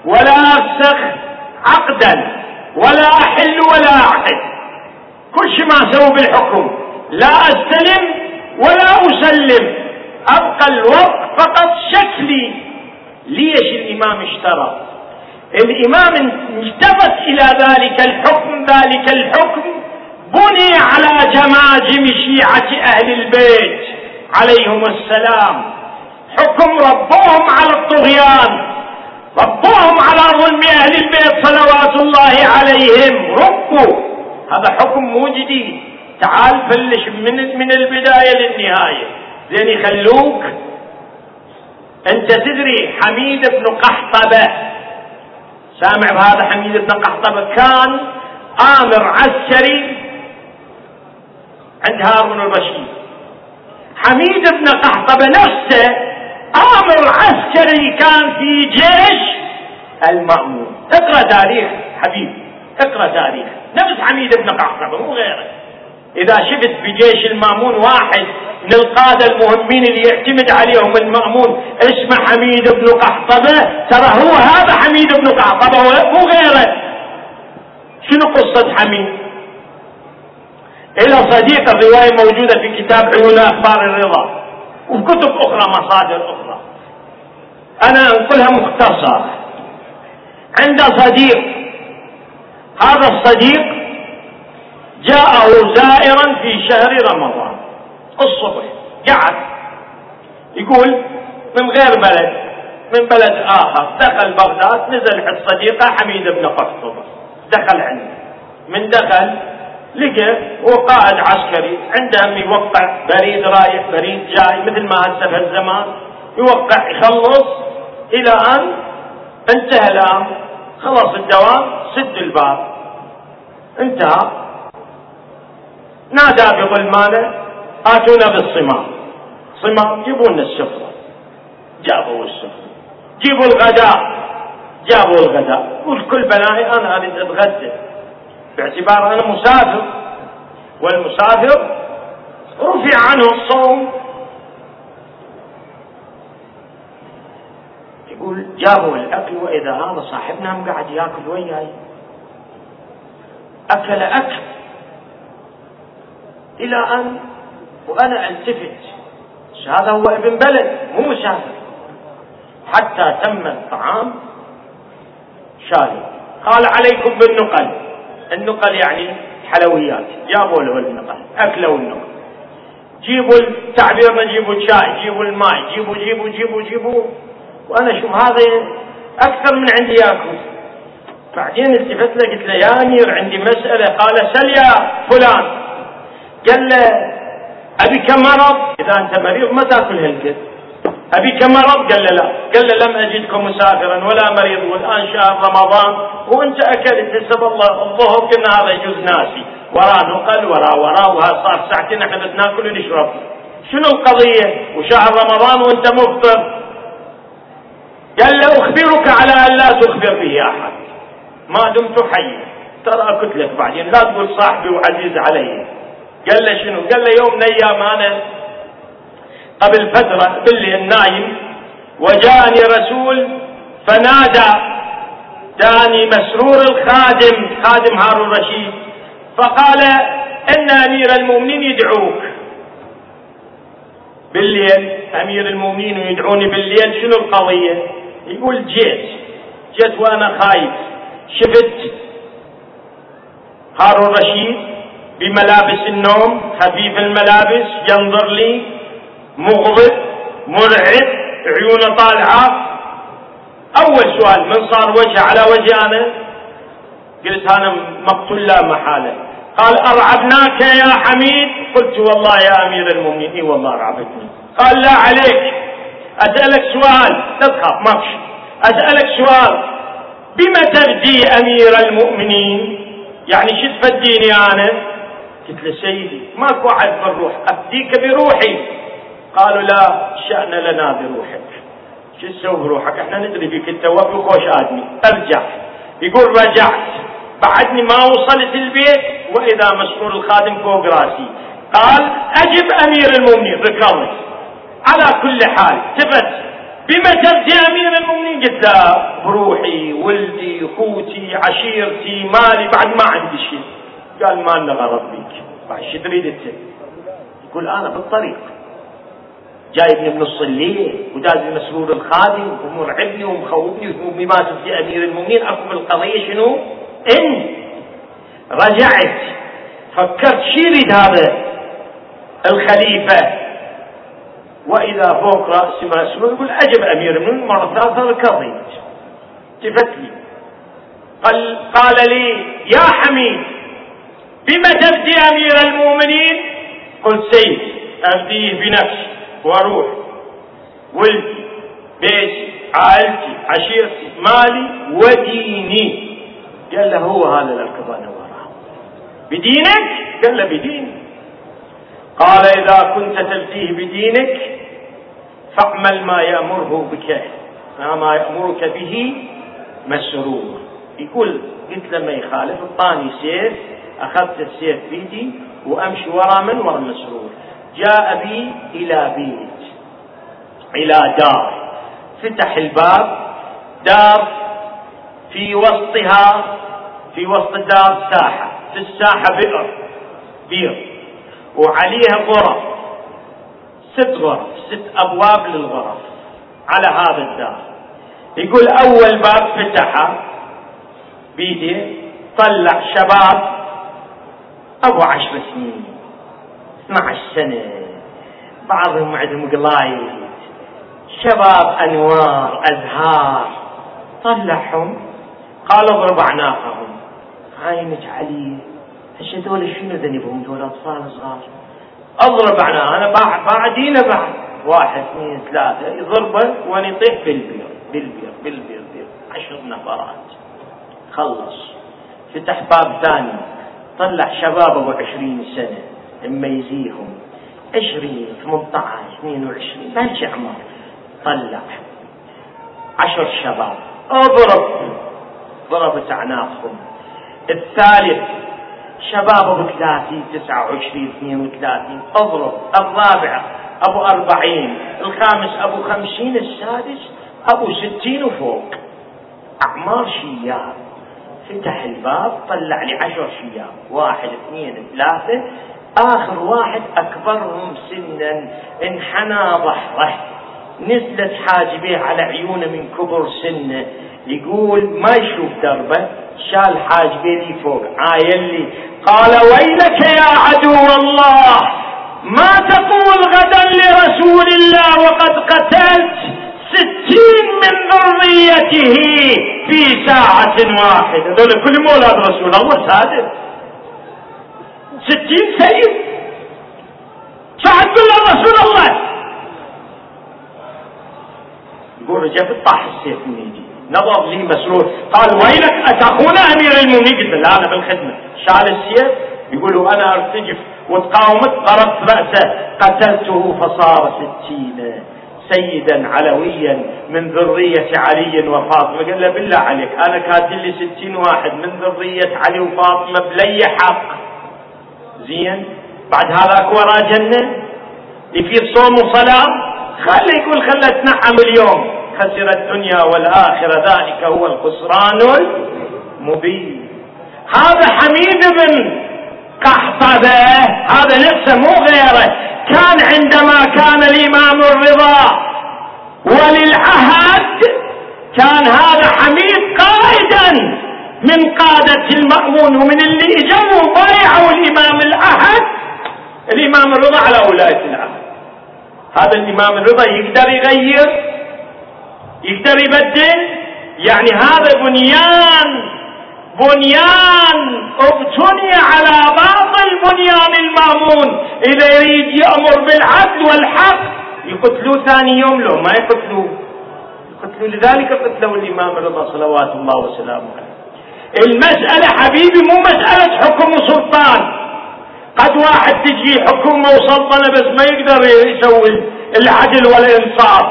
ولا أفسخ عقدا. ولا أحل ولا أعقد كل شيء ما أسوي بالحكم. لا أستلم ولا أسلم. أبقى الوضع فقط شكلي. ليش الإمام اشترط الإمام التفت إلى ذلك الحكم ذلك الحكم بني على جماجم شيعة أهل البيت عليهم السلام. حكم ربهم على الطغيان ربهم على ظلم أهل البيت صلوات الله عليهم. ربوا هذا حكم مو جديد تعال فلش من من البداية للنهاية. زين يخلوك أنت تدري حميد بن قحطبة؟ سامع بهذا حميد بن قحطبة؟ كان آمر عسكري عند هارون الرشيد. حميد بن قحطبة نفسه آمر عسكري كان في جيش المأمون. اقرأ تاريخ حبيبي اقرأ تاريخ. نفس حميد بن قحطبة مو غيره. إذا شفت بجيش المأمون واحد من القادة المهمين اللي يعتمد عليهم المأمون اسمه حميد بن قحطبة. ترى هو هذا حميد بن قحطبة مو غيره. شنو قصة حميد؟ إلى صديق الرواية موجودة في كتاب عيون أخبار الرضا وفي كتب أخرى مصادر أخرى. أنا أنقلها مختصر عند صديق هذا الصديق جاءه زائرا في شهر رمضان. الصبح قعد. يقول من غير بلد من بلد آخر دخل بغداد نزل عند صديقه حميد بن قحطبة دخل عنده. من دخل لقى هو قائد عسكري عنده يوقع بريد رايح بريد جاي مثل ما هسه في الزمان يوقع يخلص إلى أن انتهى الأمر. خلص الدوام سد الباب. انتهى. نادى بظلمانه آتونا بالصمام صمام جيبوا لنا السفره جابوا السفره جيبوا الغداء. جابوا الغداء. والكل بناي أنا أريد أتغدى. باعتبار أنا مسافر. والمسافر رفع عنه الصوم. يقول جابوا الأكل وإذا هذا صاحبنا قاعد ياكل وياي. أكل أكل. إلى أن وأنا ألتفت. هذا هو ابن بلد مو مسافر حتى تم الطعام شارب. قال عليكم بالنقل. النقل يعني حلويات. جابوا له النقل أكلوا النقل. جيبوا التعبير جيبوا الشاي جيبوا الماء جيبوا جيبوا جيبوا جيبوا. وأنا شوف هذا أكثر من عندي ياكل. بعدين التفت له قلت له يا أمير عندي مسألة. قال سل يا فلان. قال له ابيك مرض؟ إذا أنت مريض ما تأكل هالقد أبيك مرض؟ قال له لا. قال له لم أجدكم مسافرا ولا مريض. والآن شهر رمضان. وأنت أكلت حسب الله. الظهر قلنا هذا يجوز ناسي. وراه نقل وراه وراه وها صار ساعتين إحنا بناكل ونشرب. شنو القضية؟ وشهر رمضان وأنت مفطر. قال له أخبرك على أن لا تخبر به أحد. ما دمت حيا ترى قلت لك بعدين. لا تقول صاحبي وعزيز علي. قال له شنو؟ قال له يوم من أيام أنا قبل فترة بالليل نايم وجاءني رسول فنادى داني مسرور الخادم خادم هارون الرشيد فقال إن أمير المؤمنين يدعوك. بالليل أمير المؤمنين يدعوني بالليل شنو القضية؟ يقول جيت جيت وأنا خايف شفت هارون الرشيد بملابس النوم خفيف الملابس ينظر لي مغضب مرعب عيونه طالعة. أول سؤال من صار وجهه على وجهي أنا؟ قلت أنا مقتول لا محالة. قال أرعبناك يا حميد؟ قلت والله يا أمير المؤمنين والله ارعبتني قال لا عليك. أسألك سؤال. لا تخاف ما أسألك سؤال. بما تفدي أمير المؤمنين؟ يعني شو تفديني أنا؟ قلت له سيدي ماكو احد بالروح افديك بروحي. قالوا لا شأن لنا بروحك. شو تسوي بروحك؟ إحنا ندري فيك أنت وخوش آدمي. أرجع. يقول رجعت. بعدني ما وصلت البيت وإذا مسرور الخادم فوق راسي. قال أجب أمير المؤمنين. ركضت على كل حال. تفت بما تبدي أمير المؤمنين؟ قلت بروحي ولدي أخوتي عشيرتي مالي بعد ما عندي شيء. قال ما لنا غرض بيك بعد شو تريد أنت؟ يقول أنا بالطريق. جايبني بنص الليل ودازني مسرور الخادم ومرعبني ومخوفني وماسك في أمير المؤمنين. اكو بالقضية شنو؟ إن رجعت فكرت شي يريد هذا؟ الخليفة. وإذا فوق راسي مسرور يقول عجب أمير المؤمنين مرة ثالثة ركضت. التفت لي قال قال لي يا حميد بما تبدي أمير المؤمنين؟ قلت سيد أبديه بنفسي وأروح ولدي بيتي عائلتي عشيرتي مالي وديني. قال له هو هذا الاركض أنا وراه. بدينك؟ قال له بديني. قال إذا كنت تبديه بدينك فاعمل ما يأمره بك. ما يأمرك به مسرور. يقول قلت لما يخالف اعطاني سيف أخذت السيف بيدي وأمشي ورا من ورا مسرور. جاء بي إلى بيت إلى دار. فتح الباب دار في وسطها في وسط الدار ساحة في الساحة بئر بير وعليها غرف ست غرف ست أبواب للغرف على هذا الدار. يقول أول باب فتحه بيده طلع شباب أبو عشر سنين 12 سنة. بعضهم عندهم قلايد. شباب أنوار أزهار. طلعهم قال اضرب أعناقهم عينك علي. هش هذول شنو ذنبهم دول؟ أطفال صغار. أضرب أعناق أنا بعدين بعد. واحد اثنين ثلاثة. يضربه وأنا يطيح بالبير بالبير بالبير بير عشر نفرات. خلص. فتح باب ثاني. طلع شباب أبو عشرين سنة مميزيهم عشرين ثمانية عشر اثنين وعشرين ما اعمار طلع عشر شباب. اضرب ضربت اعناقهم الثالث شباب أبو ثلاثين تسعة وعشرين اثنين وثلاثين. أضرب. الرابع أبو أربعين. الخامس أبو خمسين. السادس أبو ستين وفوق. أعمار شياب فتح الباب طلع لي عشر شياب واحد اثنين ثلاثة. آخر واحد أكبرهم سنا انحنى ظهره. نزلت حاجبيه على عيونه من كبر سنه. يقول ما يشوف دربه. شال حاجبيه لي فوق. عايل لي. قال ويلك يا عدو الله ما تقول غدا لرسول الله وقد قتلت؟ ستين من ذريته في ساعة واحدة. هذول كل مولاد رسول الله سادس ستين سيد. سعد له رسول الله. يقول رجب طاح السيف من يدي نظر لي مسرور. قال ويلك اتخون أمير المؤمنين؟ قلت لا أنا بالخدمة. شال السيف. يقولوا أنا أرتجف وتقاومت ضربت رأسه. قتلته فصار ستين. سيدا علويا من ذرية علي وفاطمة. قال له بالله عليك أنا كاتل لي ستين واحد من ذرية علي وفاطمة بلي حق. زين بعد هذا وراه جنة؟ يفيد صوم وصلاة؟ خلي يقول خلى تنعم اليوم. خسر الدنيا والآخرة ذلك هو الخسران المبين. هذا حميد بن قحطبة هذا نفسه مو غيره. كان عندما كان الإمام الرضا وللعهد كان هذا حميد قائدا من قادة المأمون ومن اللي اجوا وبايعوا الإمام العهد الإمام الرضا على ولاية العهد. هذا الإمام الرضا يقدر يغير يقدر يبدل يعني هذا بنيان بنيان أبتني على باطل بنيان المأمون. اذا يريد يأمر بالعدل والحق. يقتلوه ثاني يوم لو ما يقتلوه يقتلوه لذلك قتلوا الإمام الرضا صلوات الله وسلامه عليه. المسألة حبيبي مو مسألة حكم وسلطان قد واحد تجي حكومة وسلطنة بس ما يقدر يسوي العدل والإنصاف.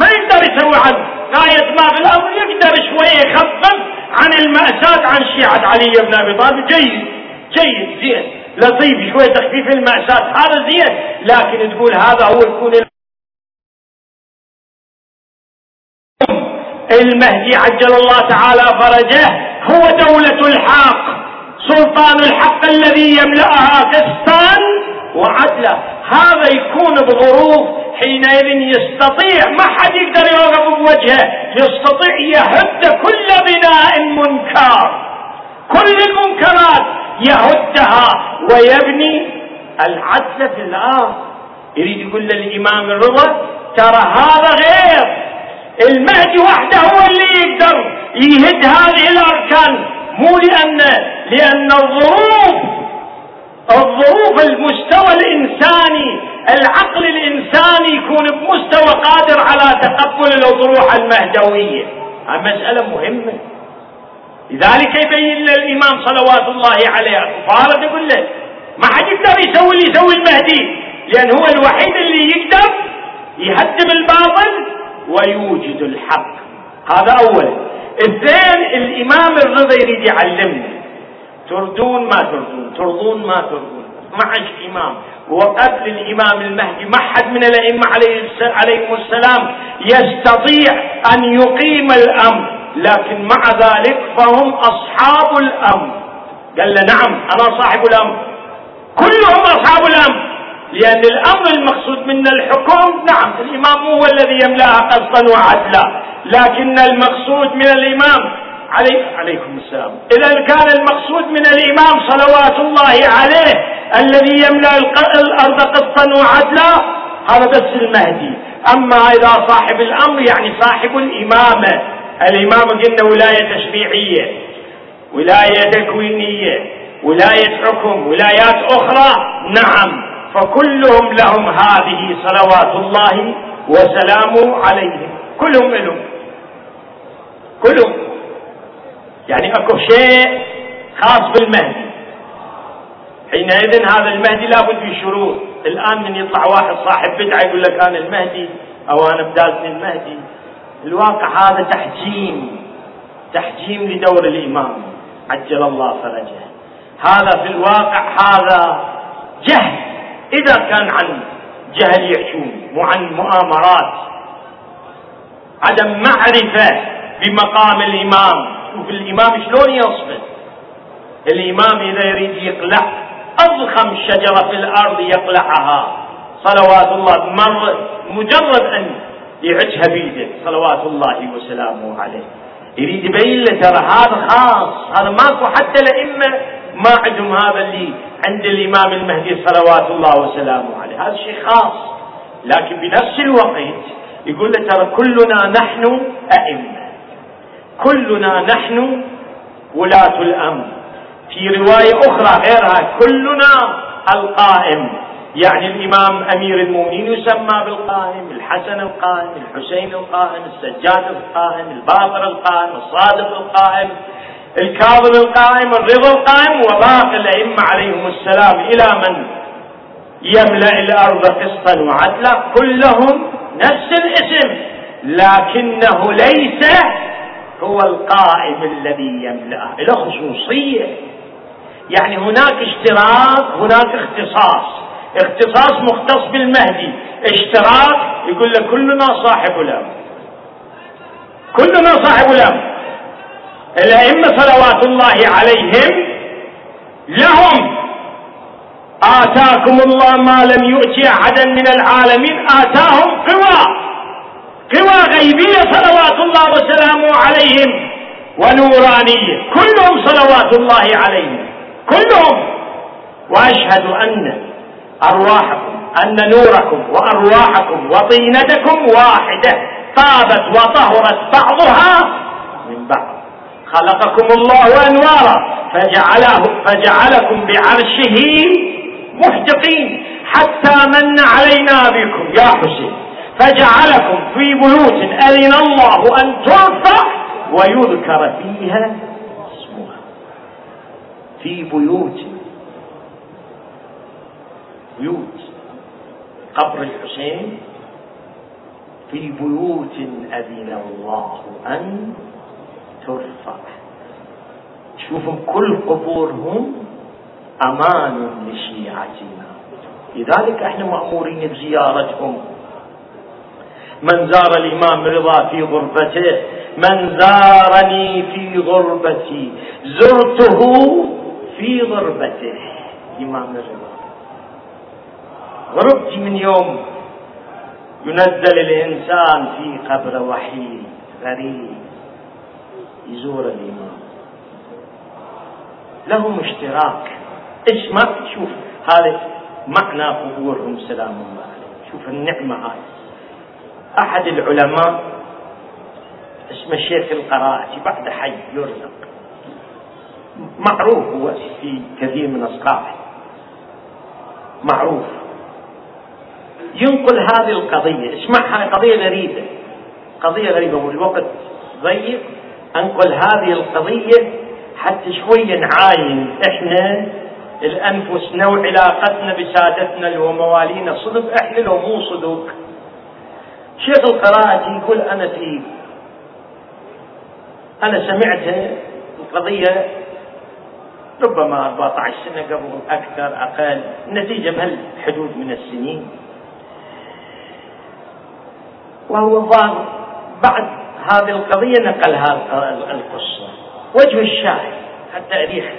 ما يقدر يسوي عدل. غاية ما بالأمر يقدر شوية يخفف. عن المأساة عن شيعة علي بن أبي طالب. جيد جيد زين لطيف شوية تخفيف المأساة. هذا زين لكن تقول هذا هو يكون المهدي عجل الله تعالى فرجه. هو دولة الحق سلطان الحق الذي يملأها قسطا وعدلا هذا يكون بظروف حينئذ يستطيع ما حد يقدر يوقف بوجهه يستطيع يهد كل بناء منكر. كل المنكرات يهدها ويبني العدل في الأرض. يريد يقول للإمام الرضا ترى هذا غير. المهدي وحده هو اللي يقدر يهد هذه الأركان مو لأن لأن الظروف الظروف المستوى الإنساني العقل الانساني يكون بمستوى قادر على تقبل الاطروحه المهدويه هذه مساله مهمة. لذلك يبين للامام صلوات الله عليه. فارغ يقول له ما حد يقدر يسوي اللي يسوي المهدي لأن هو الوحيد اللي يقدر يهدم الباطل ويوجد الحق. هذا اولا. اثنين الإمام الرضا يريد يعلمنا. تردون ما تردون ترضون ما ترضون. معش إمام. وقبل الإمام المهدي ما حد من الأئمة عليهم السلام يستطيع أن يقيم الأمر لكن مع ذلك فهم أصحاب الأمر. قال له نعم أنا صاحب الأمر. كلهم أصحاب الأمر. لأن الأمر المقصود منا الحكم نعم الإمام هو الذي يملأها قسطا وعدلا. لكن المقصود من الإمام علي عليكم السلام. إذا كان المقصود من الإمام صلوات الله عليه الذي يملأ الأرض قسطا وعدلا هذا بس المهدي. أما إذا صاحب الأمر يعني صاحب الإمامة. الإمام قلنا ولاية تشريعية ولاية تكوينية ولاية حكم ولايات أخرى. نعم فكلهم لهم هذه صلوات الله وسلامه عليهم. كلهم لهم. كلهم. يعني اكو شيء خاص بالمهدي. حينئذ هذا المهدي لابد من شروط الآن من يطلع واحد صاحب بدعة يقول لك أنا المهدي أو أنا بدالتني المهدي. الواقع هذا تحجيم. تحجيم لدور الإمام. عجل الله فرجه. هذا في الواقع هذا جهل. إذا كان عن جهل يحشون وعن مؤامرات. عدم معرفة بمقام الإمام. شوف الإمام شلون يصمد الإمام إذا يريد يقلع أضخم شجرة في الأرض يقلعها. صلوات الله مر مجرد أن يعجها بيده. صلوات الله وسلامه عليه. يريد يبين له ترى هذا خاص. هذا ماكو حتى الائمه ما عندهم هذا اللي عند الإمام المهدي صلوات الله وسلامه عليه. هذا شيء خاص. لكن بنفس الوقت يقول له ترى كلنا نحن أئمة. كلنا نحن ولاة الامر في رواية أخرى غيرها كلنا القائم. يعني الإمام أمير المؤمنين يسمى بالقائم الحسن القائم الحسين القائم السجاد القائم الباقر القائم الصادق القائم الكاظم القائم الرضا القائم وباقي الأئمة عليهم السلام. إلى من يملأ الأرض قسطا وعدلا؟ كلهم نفس الاسم لكنه ليس هو القائم الذي يملأه. له خصوصية. يعني هناك اشتراك هناك اختصاص. اختصاص مختص بالمهدي. اشتراك يقول لك كلنا صاحب الأمر. كلنا صاحب الأمر. الأئمة صلوات الله عليهم لهم آتاكم الله ما لم يؤتي أحدا من العالمين آتاهم قوى قوى غيبية صلوات الله وسلامه عليهم ونورانية. كلهم صلوات الله عليهم. كلهم. وأشهد أن أرواحكم أن نوركم وأرواحكم وطينتكم واحدة طابت وطهرت بعضها من بعض. خلقكم الله أنوارا فجعله فجعلكم بعرشه محدقين حتى من علينا بكم. يا حسين. فجعلكم في بيوت أذن الله أن ترفع ويذكر فيها اسمها. في بيوت. بيوت. قبر الحسين. في بيوت أذن الله أن ترفع. شوفوا كل قبورهم أمان لشيعتنا. لذلك إحنا مأمورين بزيارتهم. من زار الإمام رضا في غربته؟ من زارني في غربتي. زرته في غربته. إمام رضا. غربتي من يوم ينزل الإنسان في قبر وحيد غريب. يزور الإمام. لهم اشتراك. إيش ما شوف هذا معنى قبورهم سلام الله عليه شوف النعمة هاي. أحد العلماء اسمه الشيخ القرائتي بعد حي يرزق. معروف هو في كثير من أصحابه. معروف. ينقل هذه القضية. اسمعها قضية غريبة. قضية غريبة والوقت ضيق. أنقل هذه القضية حتى شوية نعاين إحنا الأنفس نوع علاقتنا بسادتنا اللي هو موالينا صدق إحنا لو مو صدق شيخ القراءة يقول أنا في أنا سمعت القضية ربما 14 سنة قبل أكثر أقل نتيجة بهالحدود من السنين وهو الظاهر بعد هذه القضية نقل هذه القصة وجه الشاهد أريح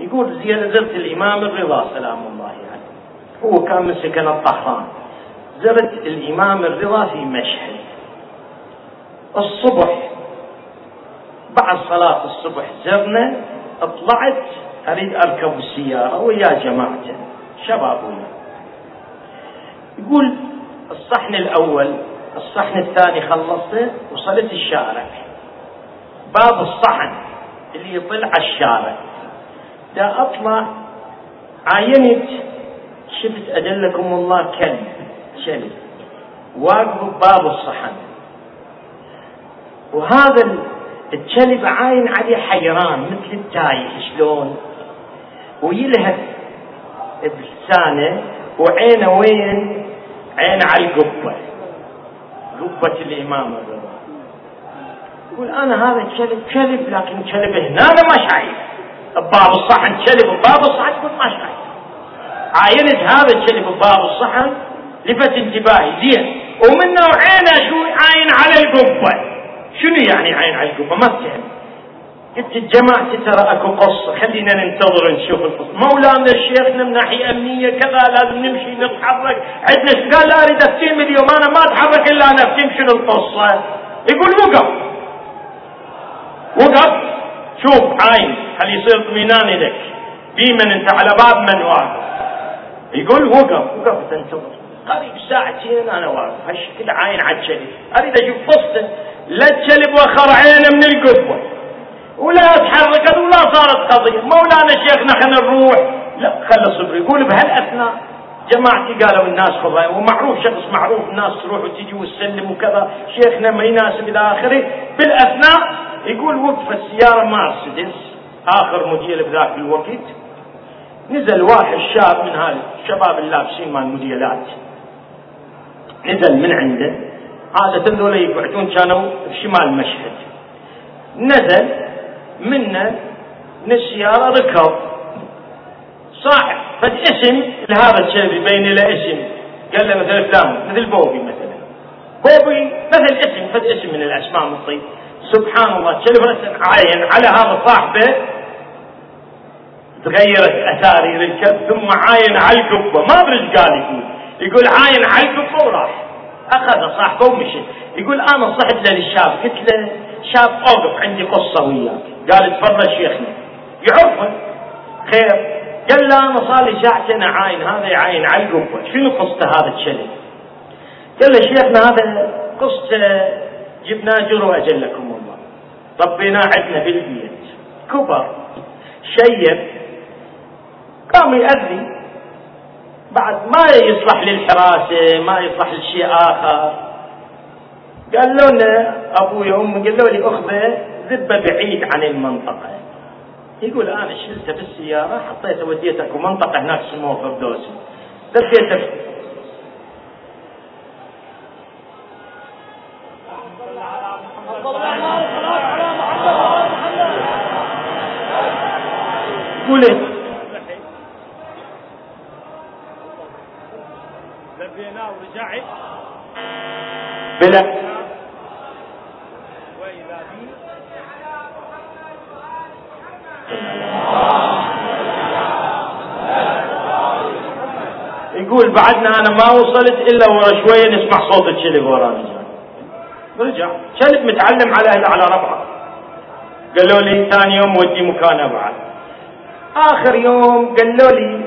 يقول زرت الإمام الرضا سلام الله عليه يعني. هو كان من سكن الطهران زرت الإمام الرضا في مشهد. الصبح بعد صلاة الصبح زرنا طلعت أريد أركب السيارة ويا جماعته شباب ويا يقول الصحن الأول الصحن الثاني خلصته وصلت الشارع. باب الصحن اللي يطل على الشارع. دا أطلع عاينت شفت أدلكم الله كلب. كلب واقف بباب الصحن. وهذا الكلب عاين عليه حيران مثل التايه شلون؟ ويلهث بلسانه وعينه وين؟ عين على القبة. قبة الإمام الرضا يقول أنا هذا كلب كلب لكن كلب هنا أنا ما شايف. بباب الصحن كلب بباب الصحن تقول ما شايف. عاينت هذا الكلب بباب الصحن؟ لفت انتباهي. زين. ومن نوعين شو عاين على القبة. شنو يعني عاين على القبة؟ ما فهمت قلت الجماعة ترى أكو قصة. خلينا ننتظر نشوف القصة. مولانا شيخنا من ناحية أمنية كذا لازم نمشي نتحرك. عندنا قال لا أريد أفتهم اليوم أنا ما أتحرك إلا أنا أفتهم شنو القصة؟ يقول وقف. وقف. شوف عاين خلي يصير اطمئنان لك؟ بيمن أنت؟ على باب من واقف؟ يقول وقف. وقف. تنتظر قريب ساعتين أنا واقف. هالشكل عاين على الشلب أريد أشوف قصته لا الشلب وخر عينه من القبة. ولا تحركت ولا صارت قضية. مولانا شيخنا خلينا نروح. لا خلى صبري. يقول بهالأثناء جماعتي قالوا الناس خذها ومعروف شخص معروف الناس تروح وتجي وتسلم وكذا. شيخنا ما يناسب إلى آخره. بالأثناء يقول وقف السيارة مرسيدس آخر موديل بذاك الوقت. نزل واحد شاب من هذا الشباب اللابسين مال الموديلات نزل من عنده. عادة ذولا يقعدون كانوا في شمال مشهد. نزل منا من السيارة ركب صاحب فد اسم لهذا الشيء يبين له اسم. قال له مثلا فلان مثل بوبي مثلا. بوبي مثل اسم فد اسم من الأسماء المطيب سبحان الله كلمة عاين على هذا صاحبه. تغيرت أثاري للكلب ثم عاين على القبه ما أدري إيش قال يقول. يقول عاين القبه وراح أخذ صاحبه ومشي. يقول أنا صحت للشاب. قلت له شاب أوقف عندي قصة وياك قال تفضل شيخنا. يعرفه. خير. قال له أنا صار لي ساعتين عاين. هذا يعاين على القبة. شنو قصته هذا الشلل؟ قال له شيخنا هذا قصته جبناه جرو أجلكم الله ربيناه عندنا بالبيت. كبر. شيب. قام يأذي. بعد ما يصلح للحراسة ما يصلح لشيء آخر. قال له أبوي وأمي قال له لي أخذه ذبة بعيد عن المنطقة. يقول أنا شلته بالسيارة حطيته وديته منطقة هناك اسمها فردوسي دفيته قول بلا يقول بعدنا أنا ما وصلت إلا ورا شوية نسمع صوت الكلب ورانا. رجع كلب متعلم على أهل على ربعة. قالوا لي ثاني يوم ودي مكان بعد. آخر يوم قالوا لي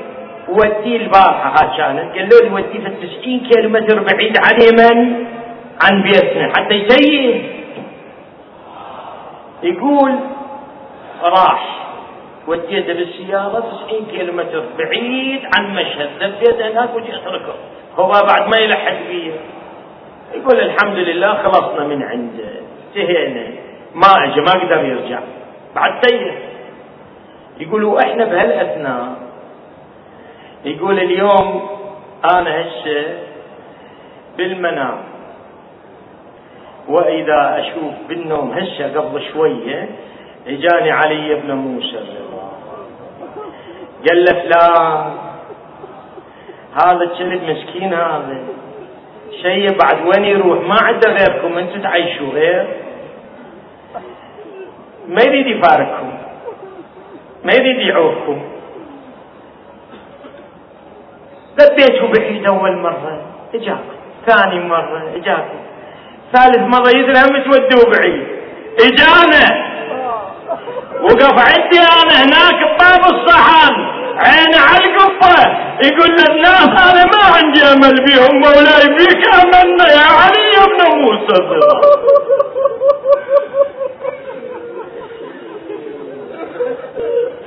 ودي البارحة. ها كانت. قالوا لي ودي في 90 كيلو متر بعيد عن يمن عن بيتنا. حتى يتيه يقول راح وديته بالسيارة 90 كيلو متر بعيد عن مشهد. لفيت هناك وجيت ركض هو بعد ما يلحق بي يقول الحمد لله خلصنا من عنده. انتهينا. ما اجى ما قدر يرجع. بعد تيه يقولوا إحنا بهالأثناء. يقول اليوم أنا هسه بالمنام. وإذا أشوف بالنوم هسه قبل شوية إجاني علي بن موسى. قال له فلان هذا الكلب مسكين هذا. شيء بعد وين يروح؟ ما عنده غيركم أنتم تعيشوا غير. ما يريد يفارقكم ما يريد يعوفكم لبيتوا بعيد أول مرة إجاكم ثاني مرة إجاكم. ثالث مرة يدري هم تودوا بعيد. إجانا. وقف عندي أنا هناك بباب الصحن. عين على القفه يقول للناس أنا ما عندي أمل بيهم مولاي بيك أملنا يا علي بن موسى.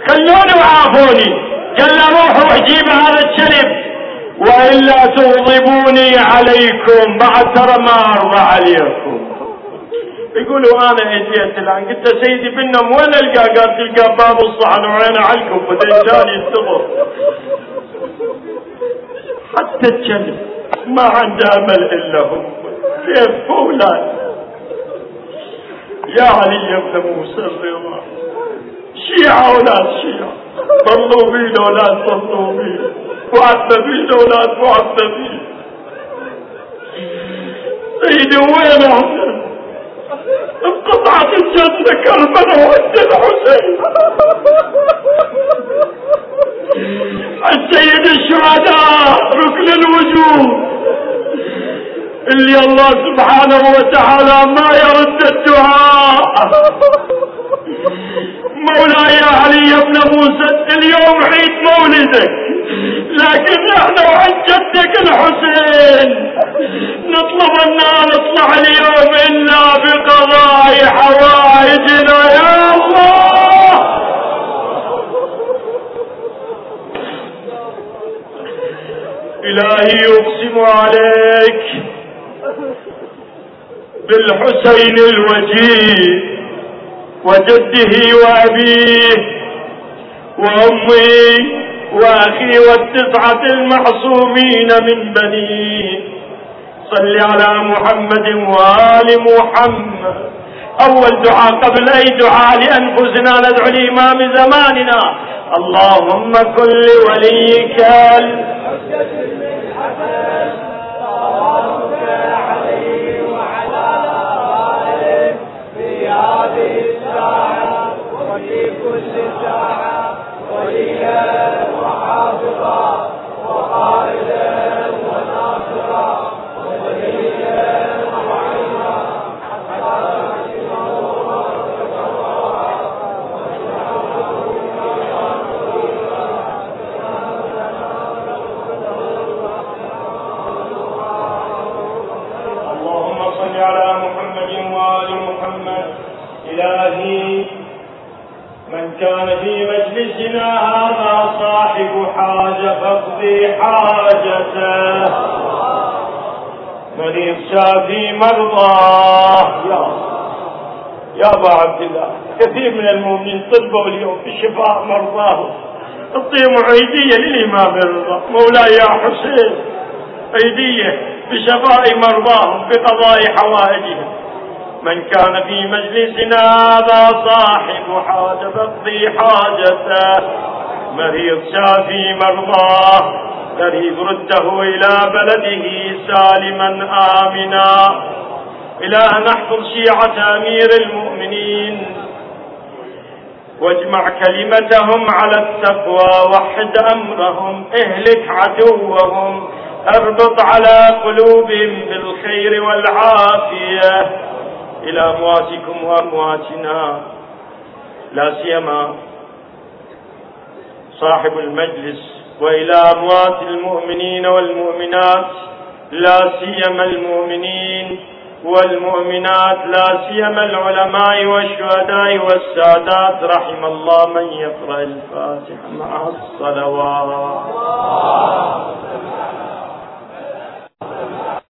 خلوني وعافوني. قال له روحوا أجيب هذا الشلب والا تغضبوني عليكم بعد ترى ما أرضى عليكم. يقولوا أنا اجيت الآن قلت له سيدي بالنوم وين ألقى؟ قال تلقى باب الصحن وعين علكم بعدين جاني يستغر حتى الكلب ما عنده امل إلا هو كيف فولان؟ يا علي بن موسى الرضا. شيعة ولا شيعة. ضلوا بينا ولا ضلوا بينا معذبين ولا معذبين سيدي وين أحسن؟ انقطعت الجنة كربنا وانت الحسين السيد الشهداء ركن الوجود. اللي الله سبحانه وتعالى ما يرد الدعاء. مولاي علي بن موسى اليوم عيد مولدك. لكن إحنا وعن جدك الحسين. نطلب أن نطلع اليوم إلا بقضاء حوائجنا. يا الله! إلهي يقسم عليك بالحسين الوجيه وجده وأبيه وأمي وأخي والتسعة المعصومين من بنيه صل على محمد وآل محمد. أول دعاء قبل أي دعاء لأنفسنا ندعو لإمام زماننا. اللهم كن لوليك. شافي كثير من المؤمنين طلبوا اليوم بشفاء مرضاه اعطيهم عيديه للإمام الرضا مولاي يا حسين. عيدية بشفاء مرضاهم بقضاء حوائجهم. من كان في مجلسنا هذا صاحب حاجة فاقضي حاجته. مريض شافي مرضاه قريب رده إلى بلده سالما آمنا. إلى أن نحفظ شيعة أمير المؤمنين. واجمع كلمتهم على التقوى وحد أمرهم اهلك عدوهم أربط على قلوبهم بالخير والعافية. إلى أمواتكم وأمواتنا. لا سيما صاحب المجلس وإلى أموات المؤمنين والمؤمنات. لا سيما المؤمنين. والمؤمنات لا سيما العلماء والشهداء والسادات رحم الله من يقرأ الفاتحة مع الصلوات.